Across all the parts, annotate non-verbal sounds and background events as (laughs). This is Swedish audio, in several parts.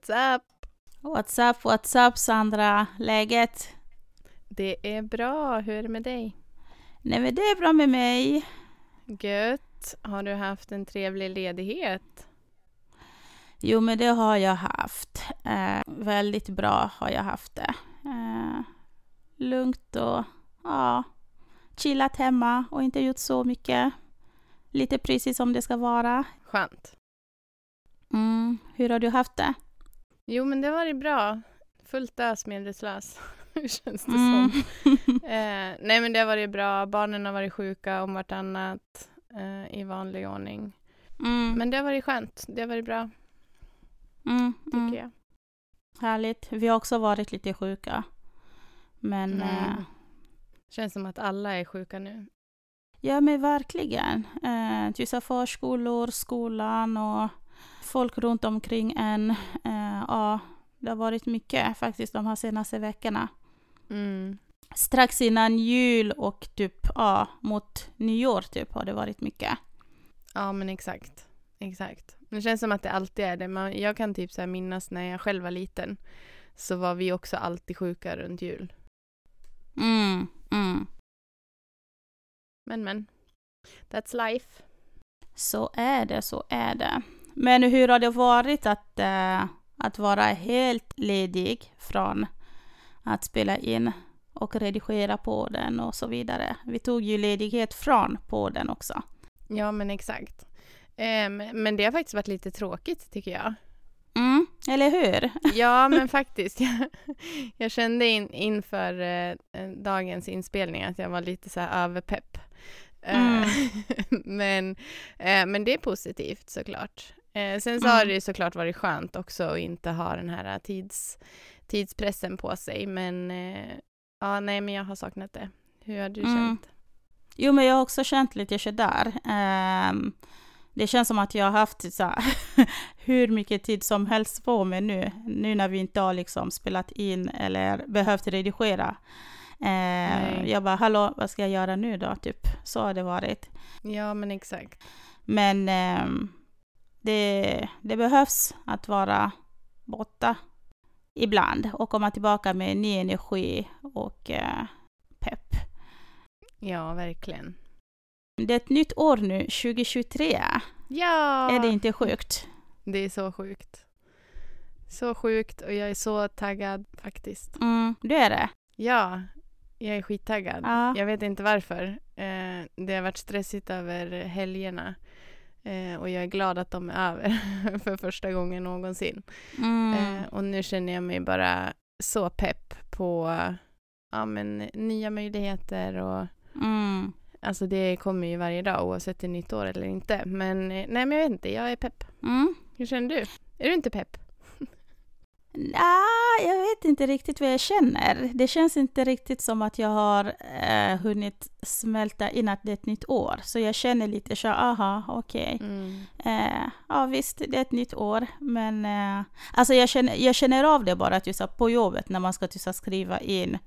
What's up? What's up, what's up Sandra? Läget? Det är bra. Hur är det med dig? Nej men det är bra med mig. Gött. Har du haft en trevlig ledighet? Jo men det har jag haft. Eh, väldigt bra har jag haft det. Eh, lugnt och ja, chillat hemma och inte gjort så mycket. Lite precis som det ska vara. Skönt. Mm, hur har du haft det? Jo, men det har varit bra. Fullt ös medvetslös. (laughs) Hur känns det Mm. som? (laughs) Eh, nej, men det har varit bra. Barnen har varit sjuka om vartannat eh, i vanlig ordning. Mm, Men det har varit skönt. Det har varit bra, mm, tycker mm. jag. Härligt. Vi har också varit lite sjuka. Men Mm. eh, Känns som att alla är sjuka nu. Ja, men verkligen. Eh, vissa förskolor, skolan och folk runt omkring en. Eh, ja, det har varit mycket faktiskt de här senaste veckorna. Mm. Strax innan jul och typ ja, mot nyår typ har det varit mycket. Ja, men exakt. Exakt. Det känns som att det alltid är det. Man, jag kan typ så minnas när jag själv var liten så var vi också alltid sjuka runt jul. Mm, mm. Men men. That's life. Så är det, så är det. Men hur har det varit att, eh, att vara helt ledig från att spela in och redigera på den och så vidare? Vi tog ju ledighet från podden också. Ja, men exakt. Ehm, men det har faktiskt varit lite tråkigt tycker jag. Mm, eller hur? (laughs) Ja, men faktiskt. Jag, (laughs) jag kände in, inför eh, dagens inspelning att jag var lite så här överpepp. Eh, Mm. (laughs) men, eh, men det är positivt såklart. Eh, sen så har Mm. det ju såklart varit skönt också att inte ha den här tids, tidspressen på sig. Men eh, ja, nej, men jag har saknat det. Hur har du Mm. känt? Jo, men jag har också känt lite sådär. Um, det känns som att jag har haft så här, (laughs) hur mycket tid som helst på mig nu, nu när vi inte har liksom spelat in eller behövt redigera. Eh, jag bara, hallå, vad ska jag göra nu då? Typ, så har det varit. Ja, men exakt. Men ehm, det, det behövs att vara borta ibland och komma tillbaka med ny energi och eh, pepp. Ja, verkligen. Det är ett nytt år nu, 2023. Ja! Är det inte sjukt? Det är så sjukt. Så sjukt och jag är så taggad faktiskt. Mm, det är det. Ja, jag är skittaggad. Ja. Jag vet inte varför. Eh, det har varit stressigt över helgerna. Eh, och jag är glad att de är över (laughs) för första gången någonsin. Mm. Eh, och nu känner jag mig bara så pepp på ja, men, nya möjligheter och Mm. alltså det kommer ju varje dag oavsett det är nytt år eller inte. Men eh, nej, men jag vet inte, jag är pepp. Mm. Hur känner du? Är du inte pepp? Ah, jag vet inte riktigt vad jag känner. Det känns inte riktigt som att jag har eh, hunnit smälta in att det är ett nytt år. Så jag känner lite så, aha, okej. Mm. Eh, ja visst, det är ett nytt år. Men eh, alltså jag, känner, jag känner av det bara att just på jobbet när man ska just att skriva in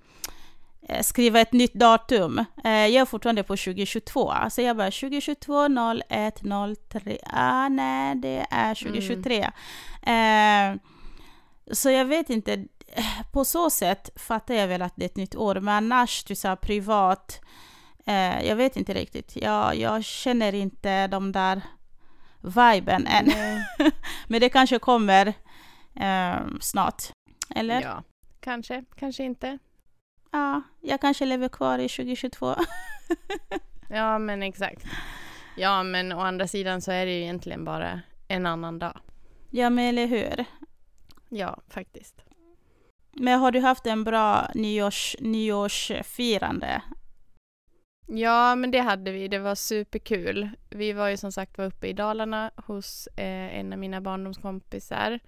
eh, skriva ett nytt datum. Eh, jag är fortfarande på 2022. Alltså jag bara 2022 01 03. Ah, nej, det är 2023. Eh, så jag vet inte. På så sätt fattar jag väl att det är ett nytt år. Men annars, du sa privat. Eh, jag vet inte riktigt. Jag, jag känner inte de där viben än. (laughs) Men det kanske kommer eh, snart. Eller? Ja. Ja, kanske, kanske inte. jag kanske lever kvar i 2022. (laughs) Ja, men exakt. Ja, men å andra sidan så är det ju egentligen bara en annan dag. ja, men eller hur? Ja, faktiskt. Men har du haft en bra nyårs, nyårsfirande? Ja, men det hade vi. Det var superkul. Vi var ju som sagt var uppe i Dalarna hos eh, en av mina barndomskompisar.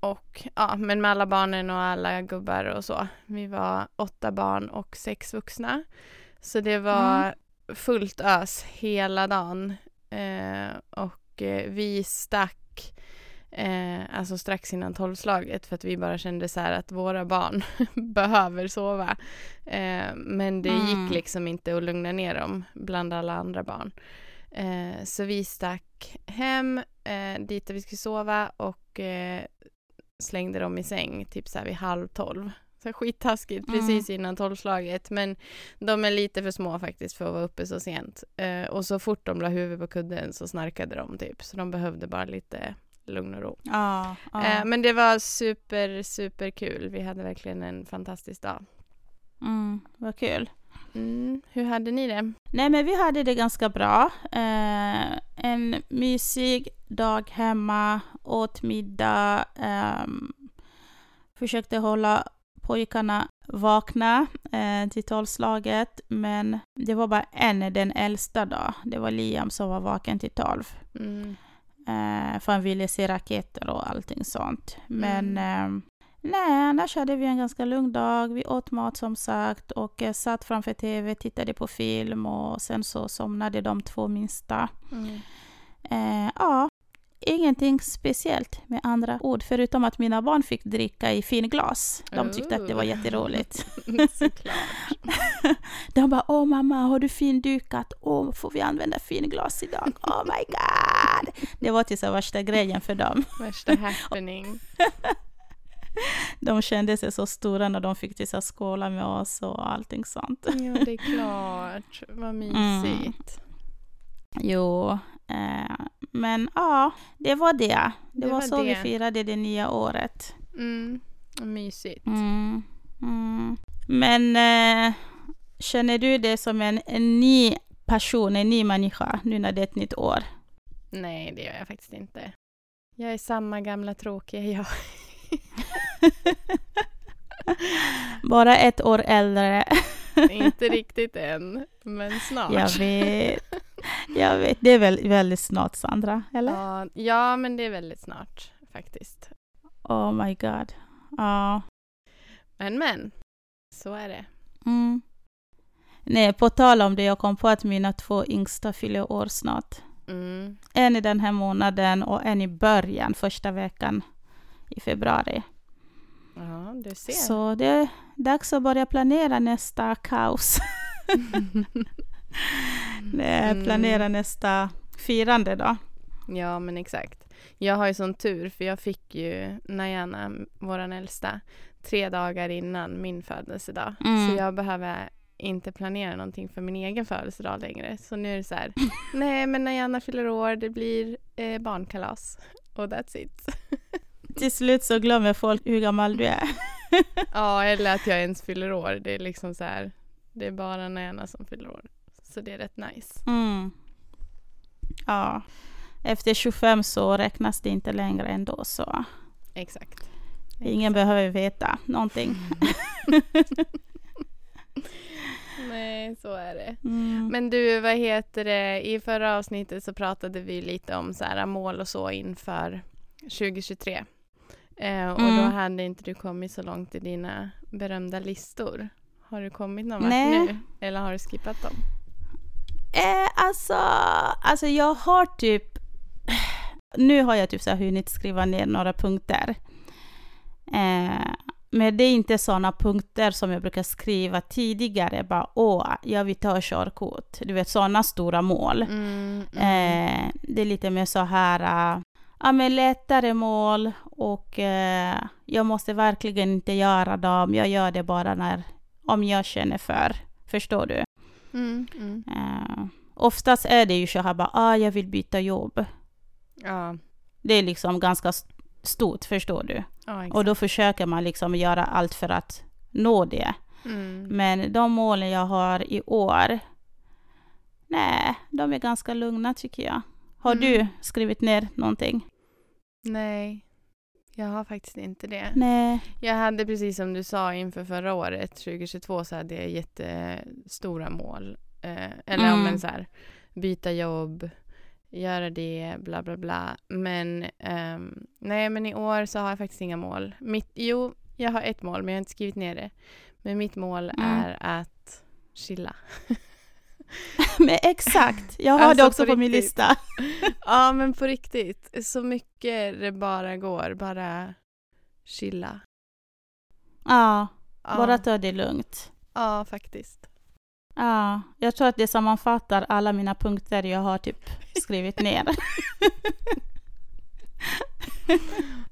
Och ja, men med alla barnen och alla gubbar och så. Vi var åtta barn och sex vuxna. Så det var fullt ös hela dagen. Eh, och eh, vi stack eh, alltså strax innan tolvslaget för att vi bara kände så här att våra barn (laughs) behöver sova. Eh, men det Mm. gick liksom inte att lugna ner dem bland alla andra barn. Eh, så vi stack hem eh, dit där vi skulle sova och eh, slängde dem i säng typ så här vid halv tolv. Så skittaskigt Mm. precis innan tolvslaget. Men de är lite för små faktiskt för att vara uppe så sent. Eh, och så fort de la huvudet på kudden så snarkade de typ. Så de behövde bara lite lugn och ro. Ja. Eh, men det var super, super kul. Vi hade verkligen en fantastisk dag. Mm, vad kul. Mm, hur hade ni det? Nej, men vi hade det ganska bra. Eh, en mysig dag hemma, åt middag, ehm, försökte hålla pojkarna vakna eh, till tolvslaget, men det var bara en, den äldsta då. Det var Liam som var vaken till tolv. Mm. Eh, för han ville se raketer och allting sånt. Men Mm. eh, nej, annars hade vi en ganska lugn dag. Vi åt mat som sagt och eh, satt framför tv, tittade på film och sen så somnade de två minsta. Mm. Eh, ja, ingenting speciellt med andra ord, förutom att mina barn fick dricka i finglas. De tyckte att det var jätteroligt. (laughs) De bara åh mamma, har du findukat? Åh, får vi använda finglas idag? Oh my god! Det var till så värsta grejen för dem. Värsta happening. (laughs) De kände sig så stora när de fick till skåla med oss och allting sånt. Ja, det är klart. Vad mysigt. Jo, eh, men ja, det var det. Det, Det var, var så vi det. firade det nya året. Mm. Mysigt. Mm. Mm. Men eh, känner du dig som en, en ny person, en ny människa nu när det är ett nytt år? Nej, det gör jag faktiskt inte. Jag är samma gamla tråkiga jag. (laughs) Bara ett år äldre. inte riktigt än, men snart. Jag vet. (laughs) Jag vet. Det är väl väldigt snart, Sandra? Eller? Ja, ja, men det är väldigt snart faktiskt. Oh my god. Ja. Men, men. Så är det. Mm. Nej, på tal om det, jag kom på att mina två yngsta fyller år snart. Mm. En i den här månaden och en i början, första veckan i februari. Ja, du ser. Så det är dags att börja planera nästa kaos. (laughs) (laughs) Mm. Planera nästa firande då. Ja, men exakt. Jag har ju sån tur för jag fick ju Najana, våran äldsta, tre dagar innan min födelsedag. Mm. Så jag behöver inte planera någonting för min egen födelsedag längre. Så nu är det så här, (laughs) nej men Najana fyller år, det blir eh, barnkalas. Och that's it. (laughs) Till slut så glömmer folk hur gammal du är. (laughs) Ja, eller att jag ens fyller år. Det är liksom så här, det är bara Najana som fyller år. Så det är rätt nice. Mm. Ja. Efter 25 så räknas det inte längre ändå så Exakt. ingen behöver veta någonting. (laughs) Nej, så är det. Mm. Men du, vad heter det? I förra avsnittet så pratade vi lite om så här, mål och så inför 2023. Eh, och då Mm. hade inte du kommit så långt i dina berömda listor. Har du kommit någon vart nu? Eller har du skippat dem? Eh, alltså, alltså jag har typ... Nu har jag typ så här hunnit skriva ner några punkter. Eh, men det är inte sådana punkter som jag brukar skriva tidigare. Bara åh, jag vill ta körkort. Du vet sådana stora mål. Mm, mm. Eh, det är lite mer så här, äh, ja men lättare mål och eh, jag måste verkligen inte göra dem. Jag gör det bara när, om jag känner för. Förstår du? Mm, mm. Eh, oftast är det ju så här bara, ah, jag vill byta jobb. Ja, Det är liksom ganska st- stort, förstår du? ja. Och då försöker man liksom göra allt för att nå det. Mm. Men de målen jag har i år, nej, de är ganska lugna tycker jag. Har Mm. du skrivit ner någonting? Nej, jag har faktiskt inte det. Nej. Jag hade precis som du sa inför förra året, 2022, så hade jag jättestora mål. Eh, eller Mm. om en så här, byta jobb, göra det, bla bla bla. Men ehm, nej, men i år så har jag faktiskt inga mål. Mitt, jo, jag har ett mål, men jag har inte skrivit ner det. Men mitt mål Mm. är att chilla. (laughs) (laughs) Men exakt, jag har Alltså, det också på på, min riktigt. lista. (laughs) ja, men på riktigt. Så mycket det bara går. Bara chilla. Ja, Ja, bara ta det lugnt. ja faktiskt. Ja, jag tror att det sammanfattar alla mina punkter jag har typ skrivit ner. (laughs)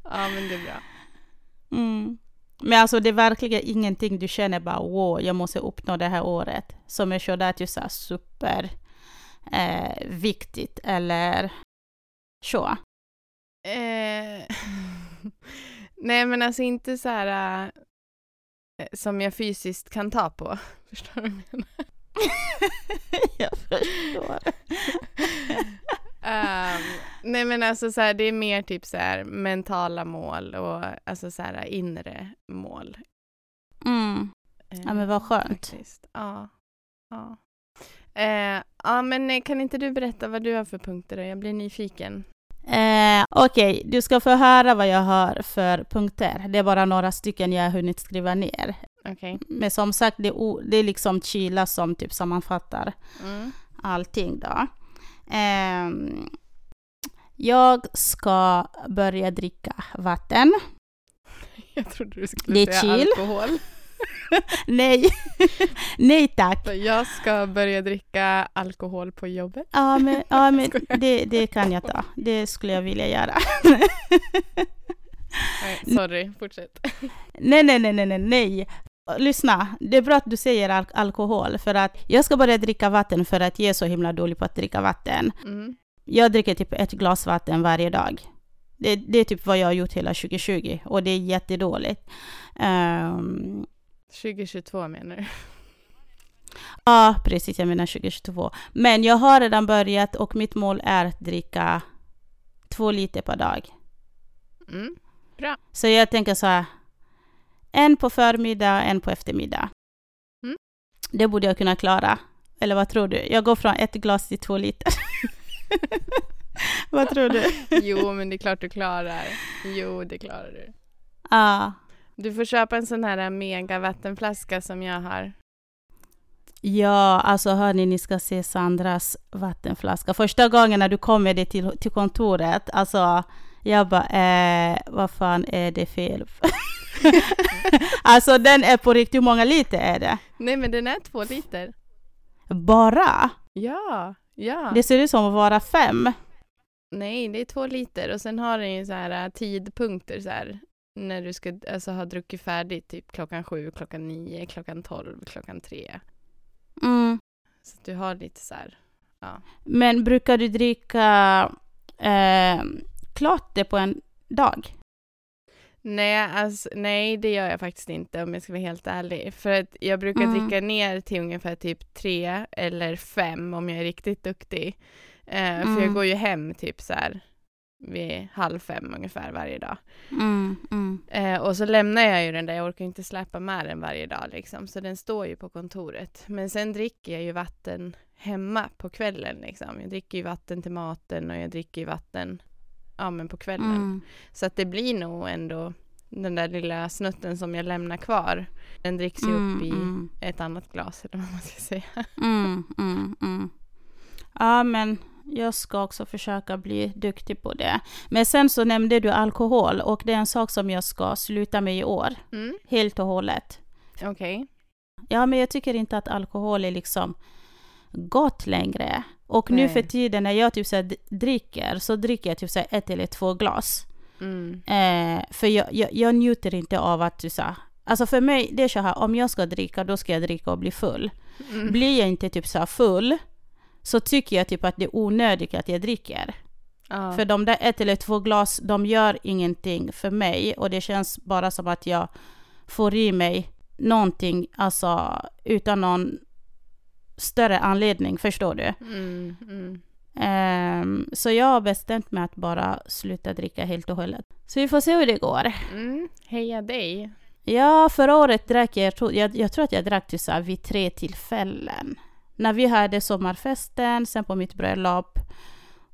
Ja, men det är bra. Mm. Men alltså det är verkligen ingenting du känner bara wow, jag måste uppnå det här året. Som är sådär att så super eh, viktigt eller så. Eh, (laughs) nej men alltså inte så här äh, som jag fysiskt kan ta på. (laughs) Förstår du vad jag menar? (laughs) jag förstår. Um, nej men alltså så här, det är mer typ så här mentala mål och alltså så här inre mål. Mm. Ja men vad skönt. Faktiskt. Ja. Ja. Eh, ja men eh, kan inte du berätta vad du har för punkter då? Jag blir nyfiken. Eh, Okej, okay. du ska få höra vad jag har för punkter. Det är bara några stycken jag har hunnit skriva ner. Okay. Men som sagt, det är, det är liksom Kila som typ sammanfattar mm. allting då. Eh, jag ska börja dricka vatten. (laughs) Jag trodde du skulle det är säga chill. alkohol. (laughs) Nej, (laughs) nej tack. Jag ska börja dricka alkohol på jobbet. Ja, men, ja, men det, det kan jag ta. Det skulle jag vilja göra. Nej, sorry, fortsätt. Nej, nej, nej, nej, nej. Lyssna, det är bra att du säger al alkohol, för att jag ska börja dricka vatten för att jag är så himla dålig på att dricka vatten. Mm. Jag dricker typ ett glas vatten varje dag. Det, det, är typ vad jag har gjort hela 2020 och det är jättedåligt. Um, 2022 menar du? Ja, precis. Jag menar 2022. Men jag har redan börjat och mitt mål är att dricka två liter per dag. Mm, bra. Så jag tänker så här, en på förmiddag, en på eftermiddag. Mm. Det borde jag kunna klara. Eller vad tror du? Jag går från ett glas till två liter. (laughs) vad tror du? (laughs) jo, men det är klart du klarar. Jo, det klarar du. Ja. Du får köpa en sån här mega vattenflaska som jag har. Ja, alltså hörni, ni ska se Sandras vattenflaska. Första gången när du kom med det till, till kontoret, alltså jag bara, eh, vad fan är det fel? (laughs) (laughs) alltså den är på riktigt, hur många liter är det? Nej men den är två liter. Bara? Ja, ja. Det ser ut som att vara fem. Nej, det är två liter och sen har den ju så här äh, tidpunkter så här när du ska alltså, ha druckit färdigt typ klockan sju, klockan nio, klockan tolv, klockan tre. Mm. Så du har lite så här, ja. Men brukar du dricka eh, klart det på en dag? Nej, alltså, nej, det gör jag faktiskt inte om jag ska vara helt ärlig. För att jag brukar mm. dricka ner till ungefär typ tre eller fem om jag är riktigt duktig. Eh, mm. För jag går ju hem typ så här vid halv fem ungefär varje dag. Mm, mm. Eh, och så lämnar jag ju den där, jag orkar inte släppa med den varje dag liksom, så den står ju på kontoret. Men sen dricker jag ju vatten hemma på kvällen liksom. Jag dricker ju vatten till maten och jag dricker ju vatten ja, men på kvällen. Mm. Så att det blir nog ändå den där lilla snutten som jag lämnar kvar. Den dricks ju upp i mm, mm. ett annat glas eller vad man ska säga. (laughs) Mm, ja men jag ska också försöka bli duktig på det. Men sen så nämnde du alkohol och det är en sak som jag ska sluta med i år. Mm. Helt och hållet. Okej. Okay. Ja, men jag tycker inte att alkohol är liksom gott längre. Och Nej. nu för tiden när jag typ så dricker så dricker jag typ så ett eller två glas. Mm. Eh, för jag, jag, jag, njuter inte av att du sa Alltså för mig, det är så här, om jag ska dricka, då ska jag dricka och bli full. Mm. Blir jag inte typ så full, så tycker jag typ att det är onödigt att jag dricker. Ah. För de där ett eller två glas, de gör ingenting för mig och det känns bara som att jag får i mig någonting, alltså utan någon större anledning, förstår du? Mm, mm. Um, så jag har bestämt mig att bara sluta dricka helt och hållet. Så vi får se hur det går. Mm, heja dig! Ja, förra året drack jag, jag, jag tror att jag drack till så vid tre tillfällen när vi hade sommarfesten, sen på mitt bröllop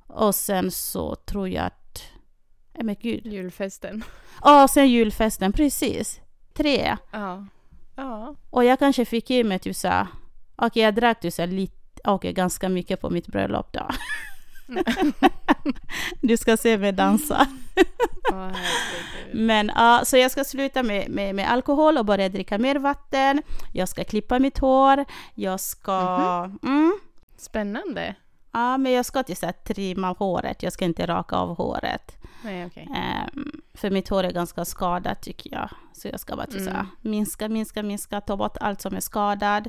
och sen så tror jag att... Nej men gud. Julfesten. Ja, sen julfesten, precis. Tre. Ja. ja. Och jag kanske fick i mig typ såhär... Okej, okay, jag drack typ såhär lite, okej, okay, ganska mycket på mitt bröllop då. (laughs) du ska se mig dansa. Men ja, så jag ska sluta med, med, med, alkohol och börja dricka mer vatten. Jag ska klippa mitt hår. Jag ska... Mm -hmm. mm. Spännande. Ja, men jag ska till så här, trimma håret. Jag ska inte raka av håret. Nej, okej. Ehm, för mitt hår är ganska skadat tycker jag. Så jag ska bara här, Mm. minska, minska, minska, ta bort allt som är skadat.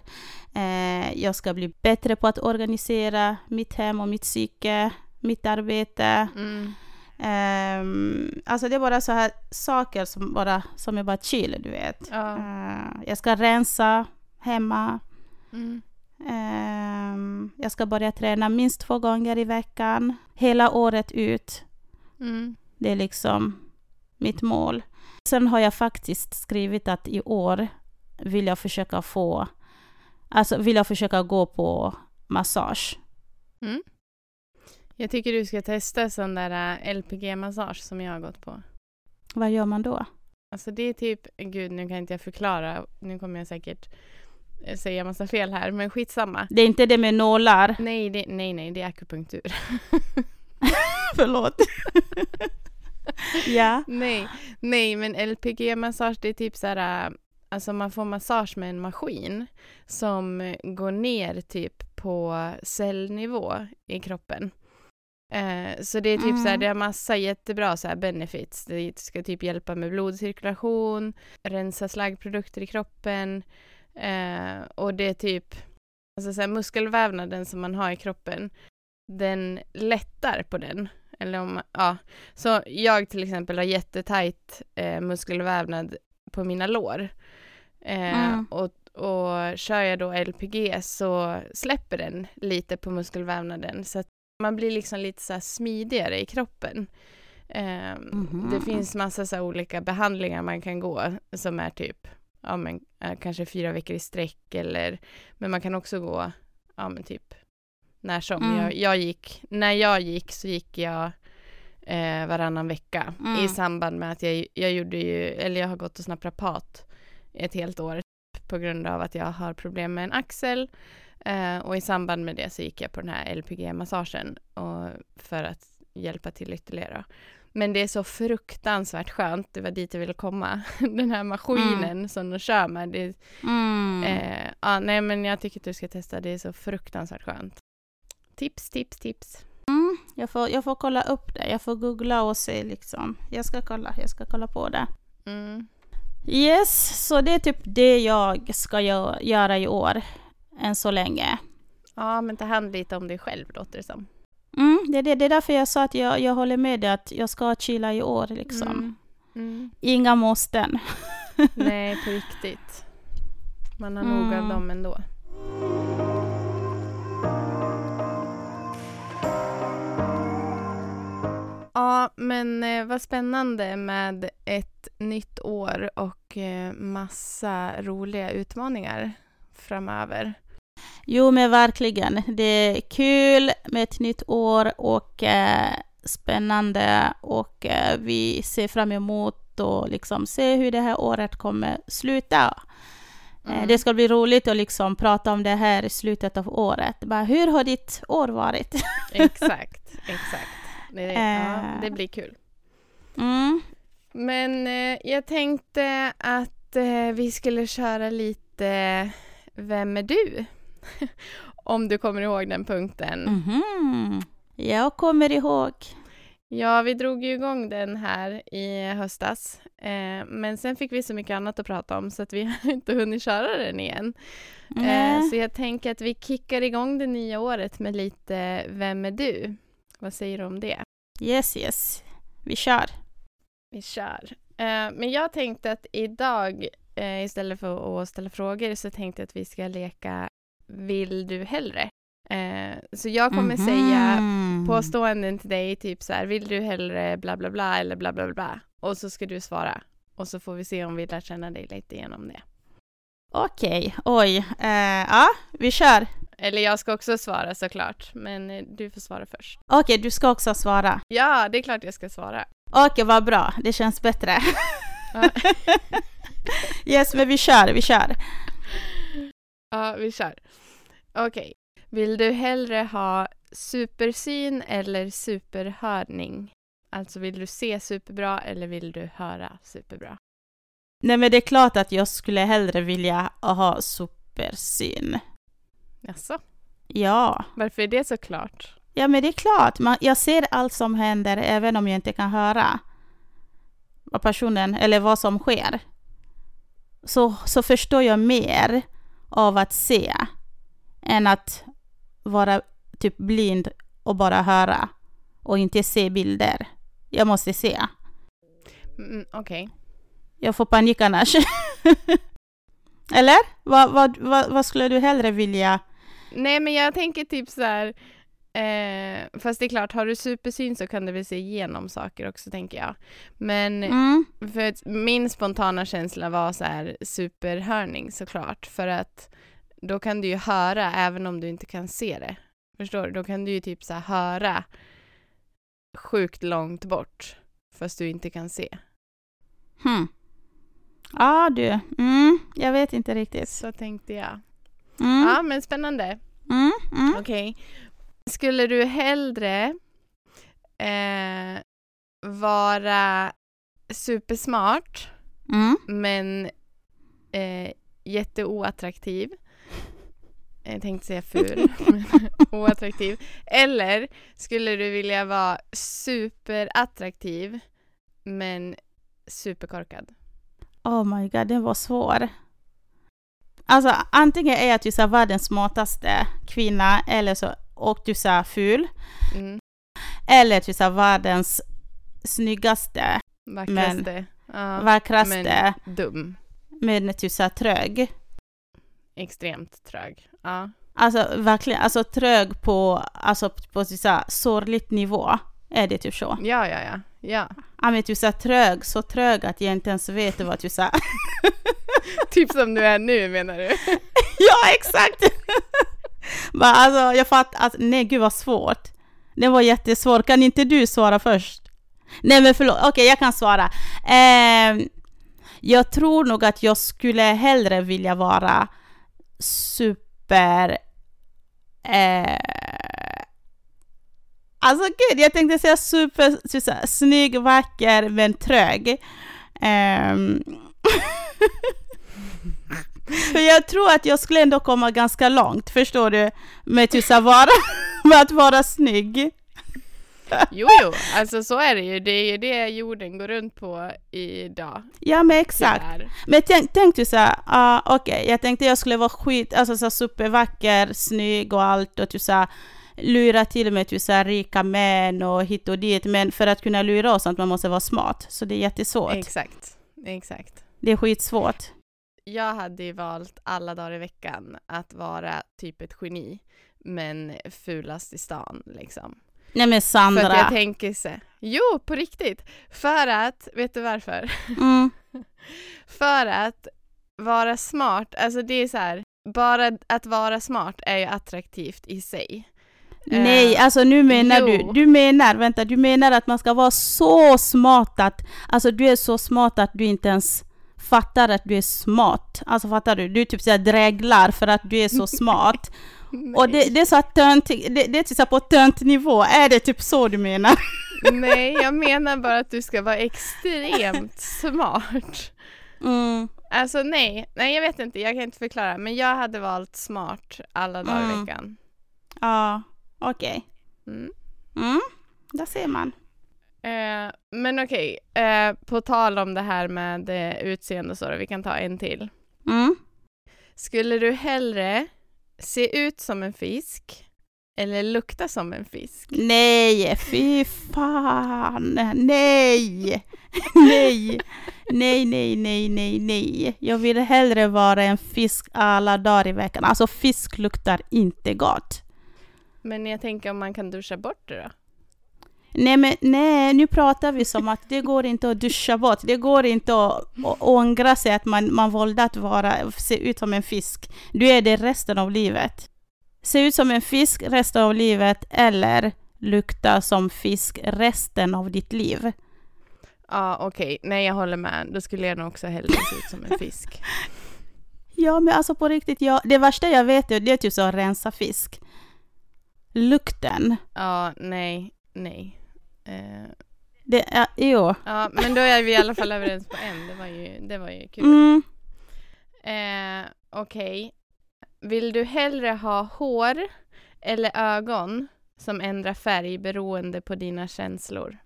Eh, jag ska bli bättre på att organisera mitt hem och mitt psyke, mitt arbete. Mm. Ehm, alltså det är bara så här saker som, bara, som är bara chill, du vet. Ja. Eh, jag ska rensa hemma. Mm. Ehm, jag ska börja träna minst två gånger i veckan, hela året ut. Mm. Det är liksom mitt mål. Sen har jag faktiskt skrivit att i år vill jag försöka få, alltså vill jag försöka gå på massage. Mm. Jag tycker du ska testa sån där äh, LPG-massage som jag har gått på. Vad gör man då? Alltså det är typ, gud nu kan inte jag förklara, nu kommer jag säkert eh, säga massa fel här, men skitsamma. Det är inte det med nålar. Nej, det, nej, nej, det är akupunktur. (laughs) (laughs) Förlåt. (laughs) ja. (laughs) nej, nej, men LPG-massage det är typ så här, äh, alltså man får massage med en maskin som går ner typ på cellnivå i kroppen. Eh, så det är typ så här, Mm. det har massa jättebra så här benefits. Det ska typ hjälpa med blodcirkulation, rensa slaggprodukter i kroppen eh, och det är typ, alltså så här, muskelvävnaden som man har i kroppen, den lättar på den. Eller om, ja. Så jag till exempel har jättetajt eh, muskelvävnad på mina lår. Eh, Mm. och, och kör jag då LPG så släpper den lite på muskelvävnaden så att man blir liksom lite så här smidigare i kroppen. Eh, Mhm. Det finns massa så här olika behandlingar man kan gå som är typ ja, men, eh, kanske fyra veckor i sträck eller men man kan också gå ja, men typ när som. Mm. Jag, jag gick, när jag gick så gick jag eh, varannan vecka Mm. i samband med att jag, jag gjorde ju, eller jag har gått hos naprapat ett helt år på grund av att jag har problem med en axel eh, och i samband med det så gick jag på den här LPG-massagen för att hjälpa till ytterligare. Men det är så fruktansvärt skönt, det var dit jag ville komma. (laughs) Den här maskinen som de kör med. Det, Mm. eh, ja, nej men jag tycker att du ska testa, det är så fruktansvärt skönt. Tips, tips, tips. Mm. Jag, får, jag får kolla upp det. Jag får googla och se liksom. Jag ska kolla, jag ska kolla på det. Mm. Yes, så det är typ det jag ska gö- göra i år. Än så länge. Ja, men ta hand lite om dig själv låter det som. Mm, det, är det, det är därför jag sa att jag, jag håller med dig att jag ska chilla i år liksom. Mm. Mm. Inga måsten. Nej, på riktigt. Man har nog av Mm. dem ändå. Ja, men eh, vad spännande med ett nytt år och eh, massa roliga utmaningar framöver. Jo men verkligen. Det är kul med ett nytt år och eh, spännande och eh, vi ser fram emot och liksom se hur det här året kommer sluta. Eh, Mm. Det ska bli roligt att liksom prata om det här i slutet av året. Bara, hur har ditt år varit? (laughs) Exakt, exakt. Det, ja, Eh. det blir kul. Mm. Men eh, jag tänkte att eh, vi skulle köra lite Vem är du? (laughs) Om du kommer ihåg den punkten. Mhm. Jag kommer ihåg. Ja, vi drog ju igång den här i höstas. Eh, men sen fick vi så mycket annat att prata om så att vi (laughs) har inte hunnit köra den igen. Eh, Nej. så jag tänker att vi kickar igång det nya året med lite Vem är du? Vad säger du om det? Yes, yes. Vi kör. Vi kör. Eh, men jag tänkte att idag, eh, istället för att ställa frågor, så tänkte jag att vi ska leka Vill du hellre? Eh, så jag kommer säga Mhm. påståenden till dig, typ så här, vill du hellre bla bla bla eller bla bla bla. Och så ska du svara. Och så får vi se om vi lär känna dig lite genom det. Okej, oj. Eh, ja, vi kör. Eller jag ska också svara såklart, men eh, du får svara först. Okej, du ska också svara. Ja, det är klart jag ska svara. Okej, vad bra. Det känns bättre. Ja. (laughs) yes, men vi kör, vi kör. Ja, vi kör. Okej. Vill du hellre ha supersyn eller superhörning? Alltså vill du se superbra eller vill du höra superbra? Nej, men det är klart att jag skulle hellre vilja ha supersyn. Jaså? Ja. Varför är det så klart? Ja, men det är klart. Man, jag ser allt som händer även om jag inte kan höra vad personen eller vad som sker. Så, så förstår jag mer av att se än att vara typ blind och bara höra och inte se bilder. Jag måste se. Mm, Okej. Jag får panik annars. (laughs) Eller? Vad, vad, vad, vad skulle du hellre vilja? Nej, men jag tänker typ så här. Eh, fast det är klart, har du supersyn så kan du väl se igenom saker också, tänker jag. Men Mm. för min spontana känsla var så här superhörning såklart. För att då kan du ju höra även om du inte kan se det. Förstår du? Då kan du ju typ så här höra sjukt långt bort fast du inte kan se. Hmm. Ja du, mm, jag vet inte riktigt. Så tänkte jag. Mm. Ja, men spännande. Mm. Mm. Okej. Skulle du hellre eh, vara supersmart Mm. men eh, jätteoattraktiv. Jag tänkte säga ful, (laughs) men oattraktiv. Eller skulle du vilja vara superattraktiv men superkorkad? Oh my god, den var svår. Alltså antingen är att du är världens smartaste kvinna eller så, och du är ful. Mm. Eller att du är världens snyggaste, Vackraste. ja, vackraste, men dum. men att du är trög. Extremt trög. Ja. Alltså verkligen, alltså trög på, alltså på så här, sorgligt nivå. Är det typ så? ja, ja, ja. Ja. Ja men du är trög, så trög att jag inte ens vet vad du sa. (laughs) Typ som du är nu menar du? (laughs) ja exakt! (laughs) Bara, alltså jag fattar, alltså, nej gud vad svårt. Det var jättesvårt, kan inte du svara först? Nej men förlåt, okej jag kan svara. Ehm, jag tror nog att jag skulle hellre vilja vara super... Eh, alltså gud, jag tänkte säga super, så, här, snygg, vacker men trög. Ehm, (laughs) för jag tror att jag skulle ändå komma ganska långt, förstår du? Med, typ så här vara, (laughs) med att vara snygg. Jo, jo, alltså så är det ju. Det är ju det jorden går runt på idag. Ja men exakt. tyvärr. Men tänk, tänk du så här, ah, okej, jag tänkte jag skulle vara skit, alltså så supervacker, snygg och allt och typ så här, lura till mig typ här, rika män och hit och dit. Men för att kunna lura oss att man måste vara smart. Så det är jättesvårt. Exakt, exakt. Det är skitsvårt. Jag hade ju valt alla dagar i veckan att vara typ ett geni, men fulast i stan liksom. Nej men För att jag Sandra. tänker så, jo på riktigt, för att, vet du varför? (laughs) Mm. För att vara smart, alltså det är så här, bara att vara smart är ju attraktivt i sig. Nej, Eh, alltså nu menar jo. du, du menar, vänta, du menar att man ska vara så smart att, alltså du är så smart att du inte ens fattar att du är smart. Alltså fattar du? Du typ såhär dräglar för att du är så smart. (laughs) Och det, det är så att tönt, det, det är typ på töntnivå, är det typ så du menar? (laughs) Nej, jag menar bara att du ska vara extremt smart. Mm. Alltså nej, nej jag vet inte, jag kan inte förklara. Men jag hade valt smart alla dagar i Mm. veckan. Ja, okej. Mm. Mm, där ser man. Eh, men okej, eh, på tal om det här med eh, utseende så, då, vi kan ta en till. Mm. Skulle du hellre se ut som en fisk eller lukta som en fisk? Nej, fy fan, nej, nej, nej, nej, nej, nej, nej. Jag vill hellre vara en fisk alla dagar i veckan. Alltså fisk luktar inte gott. Men jag tänker om man kan duscha bort det då? Nej, men nej, nu pratar vi som att det går inte att duscha bort. Det går inte att, ångra sig att man, man valde att vara, se ut som en fisk. Du är det resten av livet. Se ut som en fisk resten av livet eller lukta som fisk resten av ditt liv. Ja, okej. Nej, jag håller med. Då skulle jag nog också hellre se ut som en fisk. (laughs) Ja, men alltså på riktigt, ja, det värsta jag vet är, det är typ så att rensa fisk. Lukten. Ja, nej, nej. Eh, Det är, jo. ja, men då är vi i alla fall överens på en. Det var ju, det var ju kul. Mm. Eh, Okej. Vill du hellre ha hår eller ögon som ändrar färg beroende på dina känslor?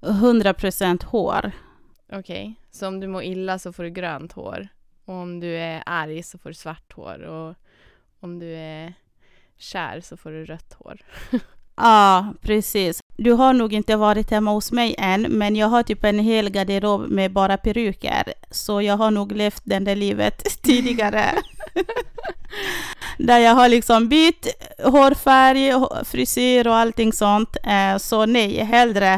100% hår. Okej, så om du mår illa så får du grönt hår. Och om du är arg så får du svart hår. Och om du är kär så får du rött hår. (laughs) Ja, precis. Du har nog inte varit hemma hos mig än, men jag har typ en hel garderob med bara peruker. Så jag har nog levt det där livet (laughs) tidigare. (laughs) Där jag har liksom bytt hårfärg, hå- frisyr och allting sånt. Eh, Så nej, hellre,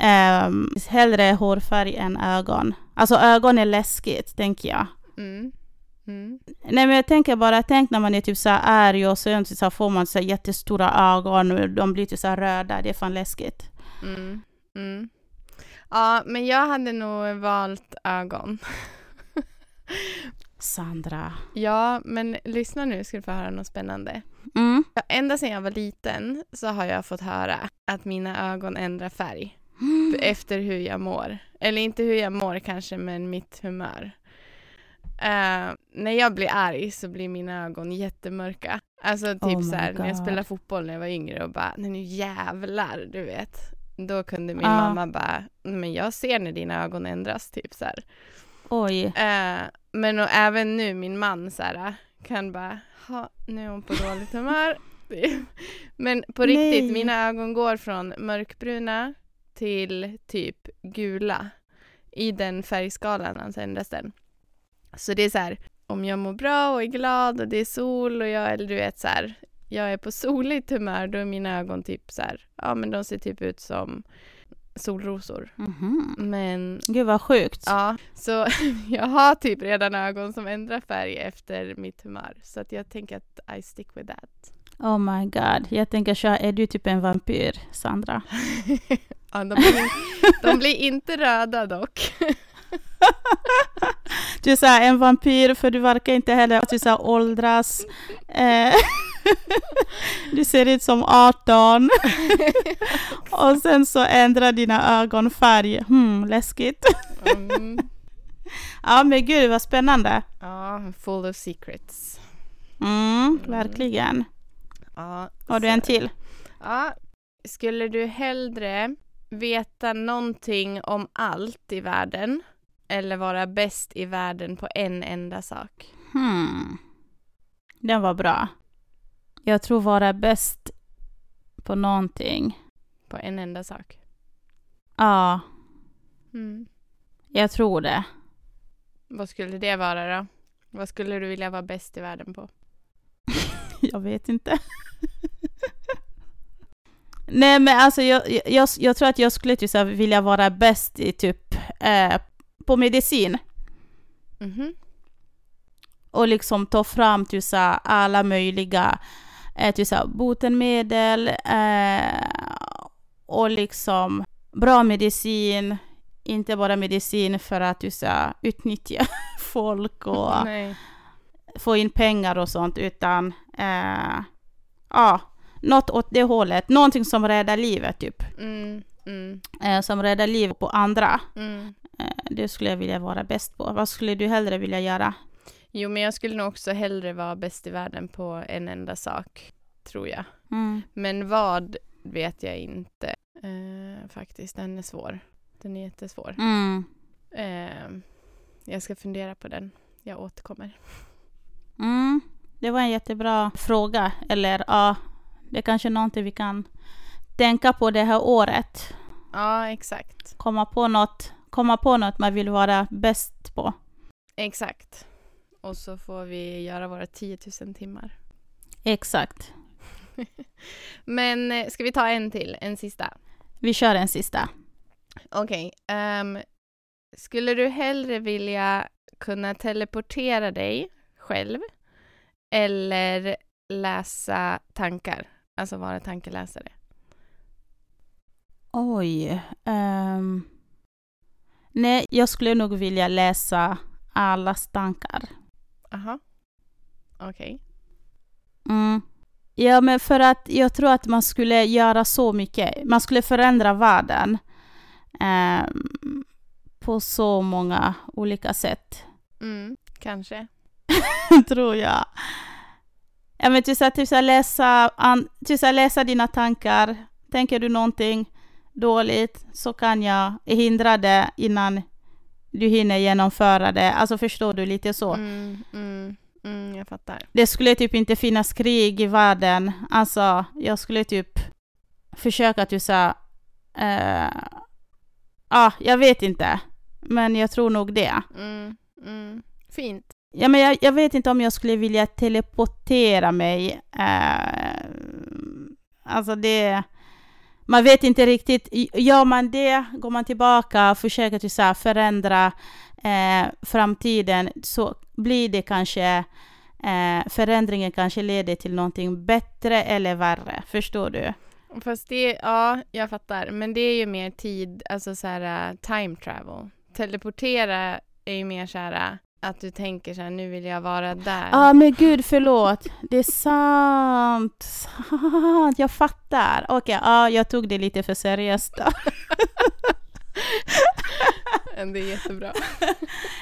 eh, hellre hårfärg än ögon. Alltså ögon är läskigt, tänker jag. Mm. Mm. Nej men jag tänker bara, tänk när man är typ så här arg och sen så här får man så jättestora ögon och de blir typ så röda, det är fan läskigt. Mm. Mm. Ja, men jag hade nog valt ögon. (laughs) Sandra. Ja, men lyssna nu ska du få höra något spännande. Mm. Ända sedan jag var liten så har jag fått höra att mina ögon ändrar färg (gasps) efter hur jag mår. Eller inte hur jag mår kanske, men mitt humör. Eh, när jag blir arg så blir mina ögon jättemörka. Alltså typ Oh my så här, när jag spelade fotboll när jag var yngre och bara, nej nu jävlar, du vet. Då kunde min Ah. mamma bara, men jag ser när dina ögon ändras, typ så här. Oj. Eh, men och även nu, min man så här, kan bara, ha, nu är hon på dåligt humör. (laughs) men på riktigt, Nej. mina ögon går från mörkbruna till typ gula. I den färgskalan alltså ändras den. Så det är så här, om jag mår bra och är glad och det är sol och jag, eller du vet så här, jag är på soligt humör, då är mina ögon typ så här, ja men de ser typ ut som solrosor. Mhm. Men Gud vad sjukt. Ja, så (laughs) jag har typ redan ögon som ändrar färg efter mitt humör. Så att jag tänker att I stick with that. Oh my god. Jag tänker så är du typ en vampyr, Sandra? (laughs) Ja, de, blir, de blir inte röda dock. (laughs) (laughs) Du här, en vampyr för du verkar inte heller att du här, åldras. Eh, (laughs) du ser ut som 18. (laughs) Och sen så ändrar dina ögon färg. Hmm, läskigt. Mm, Ja men gud vad spännande. ja, full of secrets. Mm, verkligen. Ja, Har du en till? Ja, skulle du hellre veta någonting om allt i världen eller vara bäst i världen på en enda sak? Hmm. Den var bra. Jag tror vara bäst på någonting. På en enda sak. Ja, Mm. jag tror det. Vad skulle det vara då? Vad skulle du vilja vara bäst i världen på? (laughs) Jag vet inte. Nej men alltså jag, jag- jag, tror att jag skulle typ så vilja vara bäst i typ eh, på medicin. Mhm. Och liksom ta fram typ så här alla möjliga eh, typ så här botemedel eh, och liksom bra medicin. Inte bara medicin för att typ så här, utnyttja (laughs) folk och (laughs) Nej. få in pengar och sånt utan eh, ja, något åt det hållet. Någonting som räddar livet typ. Mm, mm, Eh, som räddar livet på andra. mm. Eh, det skulle jag vilja vara bäst på. Vad skulle du hellre vilja göra? Jo, men jag skulle nog också hellre vara bäst i världen på en enda sak, tror jag. Mm. Men vad vet jag inte eh, faktiskt. Den är svår. Den är jättesvår. Mm. Eh, jag ska fundera på den. Jag återkommer. Mm. Det var en jättebra fråga. Eller ja, det är kanske någonting vi kan tänka på det här året. Ja, exakt. Komma på något, komma på något man vill vara bäst på. Exakt. Och så får vi göra våra 10 000 timmar. Exakt. (laughs) Men eh, ska vi ta en till? En sista? Vi kör en sista. Okej. ehm, skulle du hellre vilja kunna teleportera dig själv eller läsa tankar? Alltså vara tankeläsare. Oj. ehm. Nej, jag skulle nog vilja läsa allas tankar. Aha. Okej. Mm. Ja, men för att jag tror att man skulle göra så mycket. Man skulle förändra världen ehm, på så många olika sätt, Mm, kanske. (laughs) tror jag. Ja men typ så här, typ så läsa, an, typ så läsa dina tankar. Tänker du någonting dåligt så kan jag hindra det innan du hinner genomföra det. Alltså förstår du lite så. Mm, mm, mm, jag fattar. Det skulle typ inte finnas krig i världen. Alltså jag skulle typ försöka typ så här, eh, ah, jag vet inte. Men jag tror nog det. Mm, mm. Fint. Ja, men jag, jag vet inte om jag skulle vilja teleportera mig. Eh, alltså det... Man vet inte riktigt. Gör man det, går man tillbaka och försöker till så här förändra eh, framtiden så blir det kanske eh, förändringen kanske leder till någonting bättre eller värre. Förstår du? Fast det, ja, jag fattar. Men det är ju mer tid, alltså så här eh, time travel. Teleportera är ju mer så här eh, att du tänker så här, nu vill jag vara där. Ja, ah, men gud förlåt. Det är sant. sant. Jag fattar. Okej, okay, ja, jag tog det lite för seriöst då. det är jättebra.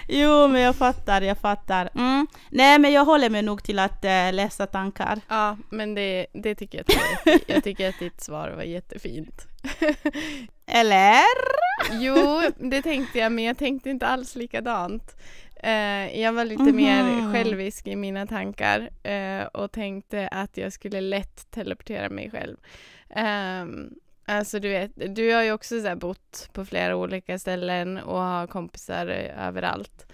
jo, men jag fattar, jag fattar. Mm. Nej, men jag håller mig nog till att äh, läsa tankar. Ja, men det, det tycker jag att Jag tycker att ditt svar var jättefint. (laughs) Eller? Jo, det tänkte jag, men jag tänkte inte alls likadant. Uh, jag var lite mm -hmm. mer självisk i mina tankar uh, och tänkte att jag skulle lätt teleportera mig själv. Um, alltså du vet, du har ju också så bott på flera olika ställen och har kompisar överallt.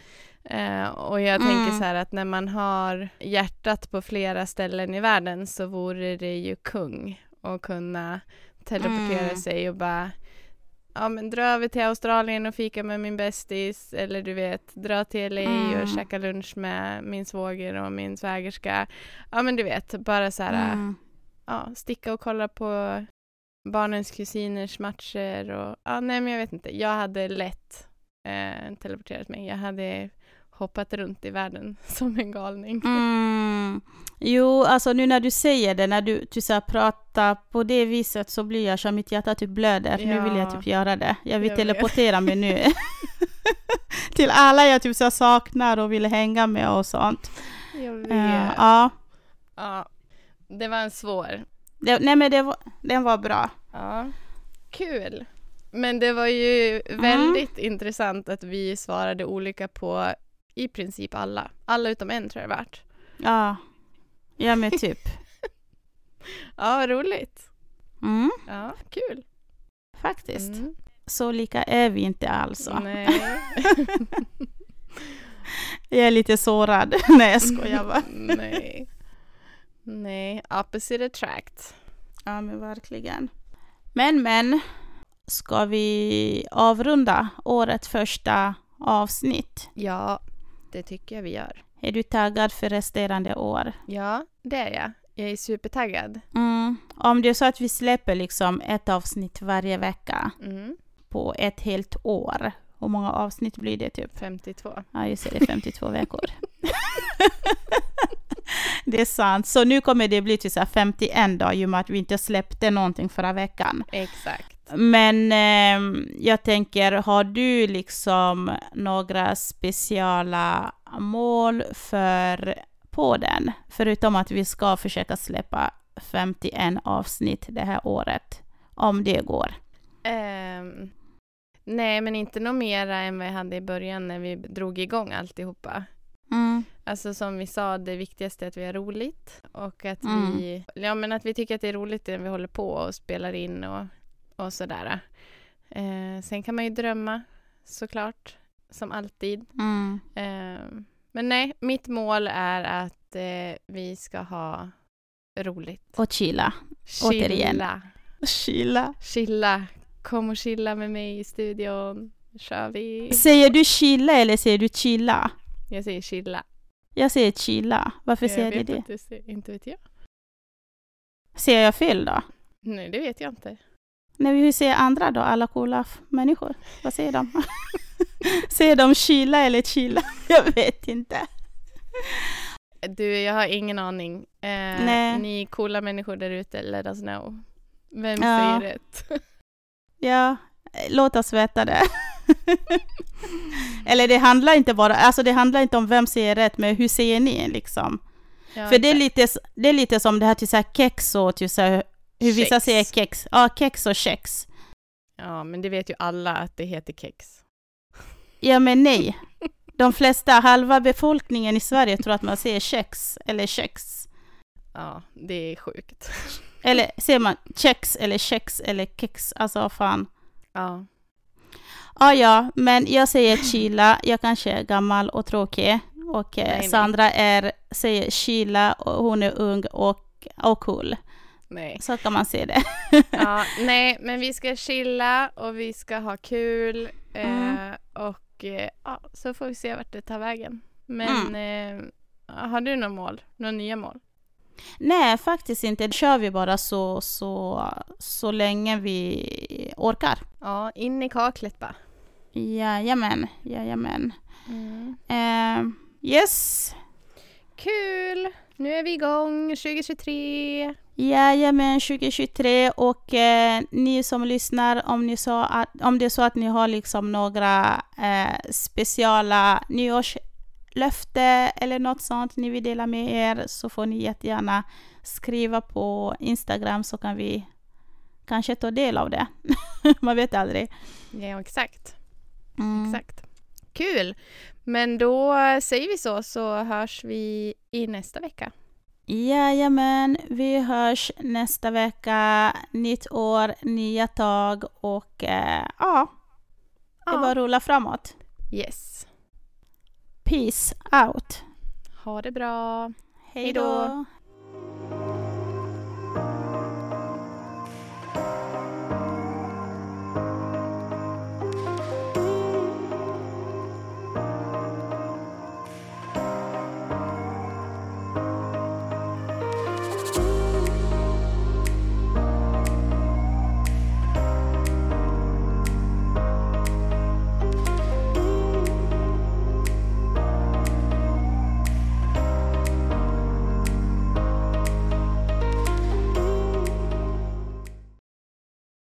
Uh, och jag mm. tänker så här att när man har hjärtat på flera ställen i världen så vore det ju kung att kunna teleportera mm. sig och bara ja men dra över till Australien och fika med min bästis eller du vet dra till LA mm. och käka lunch med min svåger och min svägerska. Ja men du vet bara så här mm. ja, sticka och kolla på barnens kusiners matcher och ja nej men jag vet inte. Jag hade lätt eh, teleporterat mig. Jag hade hoppat runt i världen (laughs) som en galning. Mm. Jo, alltså nu när du säger det, när du, du så pratar på det viset så blir jag så mitt hjärta typ blöder. Ja. Nu vill jag typ göra det. Jag vill jag teleportera vet. mig nu. (laughs) Till alla jag typ så saknar och vill hänga med och sånt. Jag vet. Uh, ja. Ja, det var en svår. Det, nej men det var, den var bra. Ja, kul. Men det var ju väldigt mm. intressant att vi svarade olika på i princip alla. Alla utom en tror jag det värt. Ja, ja men typ. (laughs) ja, roligt. Mm. Ja, kul. Faktiskt. Mm. Så lika är vi inte alls. Nej. (laughs) jag är lite sårad. (laughs) Nej, jag skojar bara. Nej. Nej, opposite attract. Ja, men verkligen. Men, men. Ska vi avrunda årets första avsnitt? Ja, det tycker jag vi gör. Är du taggad för resterande år? Ja, det är jag. Jag är supertaggad. Mm. Om det är så att vi släpper liksom ett avsnitt varje vecka mm. på ett helt år, hur många avsnitt blir det typ? 52. Ja, just det, 52 veckor. (laughs) det är sant. Så nu kommer det bli till så 51 dagar i och med att vi inte släppte någonting förra veckan. Exakt. Men eh, jag tänker, har du liksom några speciella mål för podden? Förutom att vi ska försöka släppa 51 avsnitt det här året, om det går. Um, nej, men inte något mera än vad jag hade i början när vi drog igång alltihopa. Mm. Alltså som vi sa, det viktigaste är att vi har roligt och att mm. vi, ja men att vi tycker att det är roligt när vi håller på och spelar in och och sådär. Eh, sen kan man ju drömma såklart, som alltid. Mm. Eh, men nej, mitt mål är att eh, vi ska ha roligt. Och chilla. chilla. Återigen. Chilla. Chilla. Kom och chilla med mig i studion. kör vi. Säger du chilla eller säger du chilla? Jag säger chilla. Jag säger chilla. Varför jag säger du det? Inte, inte vet jag. Säger jag fel då? Nej, det vet jag inte. När vi ser andra då, alla coola människor, vad säger de? (laughs) säger de kyla eller chilla? (laughs) Jag vet inte. Du, jag har ingen aning. Eh, Nej. Ni coola människor där ute, let us know. Vem ja. säger rätt? (laughs) ja, låt oss veta det. eller det handlar inte bara, alltså det handlar inte om vem säger rätt, men hur säger ni liksom? Ja, För det är, lite, det är lite som det här till så här kex och till så här, hur vissa Kex. säger kex. Ja, kex och kex. Ja, men det vet ju alla att det heter kex. Ja, men nej. (laughs) De flesta, halva befolkningen i Sverige tror att man säger kex eller kex. Ja, det är sjukt. (laughs) Eller säger man kex eller kex eller kex? Alltså fan. Ja, Ja, ja, men jag säger Chila. Jag kanske är gammal och tråkig. Och eh, Nej, nej. Sandra är, säger Chila och hon är ung och, och cool. Nej. Så kan man se det. (laughs) Ja, (laughs) nej, men vi ska chilla och vi ska ha kul. Mm. Eh, och eh, ja, så får vi se vart det tar vägen. Men eh, har du några mål? Några nya mål? Nej, faktiskt inte. Det kör vi bara så, så, så länge vi orkar. Ja, in i kaklet bara. Jajamän, jajamän. Mm. Eh, yes, Kul! Nu är vi igång 2023. Jajamän 2023 och eh, ni som lyssnar om, ni så att, om det är så att ni har liksom några eh, speciala nyårslöfte eller något sånt ni vill dela med er så får ni jättegärna skriva på Instagram så kan vi kanske ta del av det. (laughs) Man vet aldrig. Ja, exakt. Mm. Exakt. Kul! Men då säger vi så, så hörs vi i nästa vecka. Jajamän, vi hörs nästa vecka. Nytt år, nya tag och eh, ja, det Ja. bara rulla framåt. Yes. Peace out. Ha det bra. Hej då.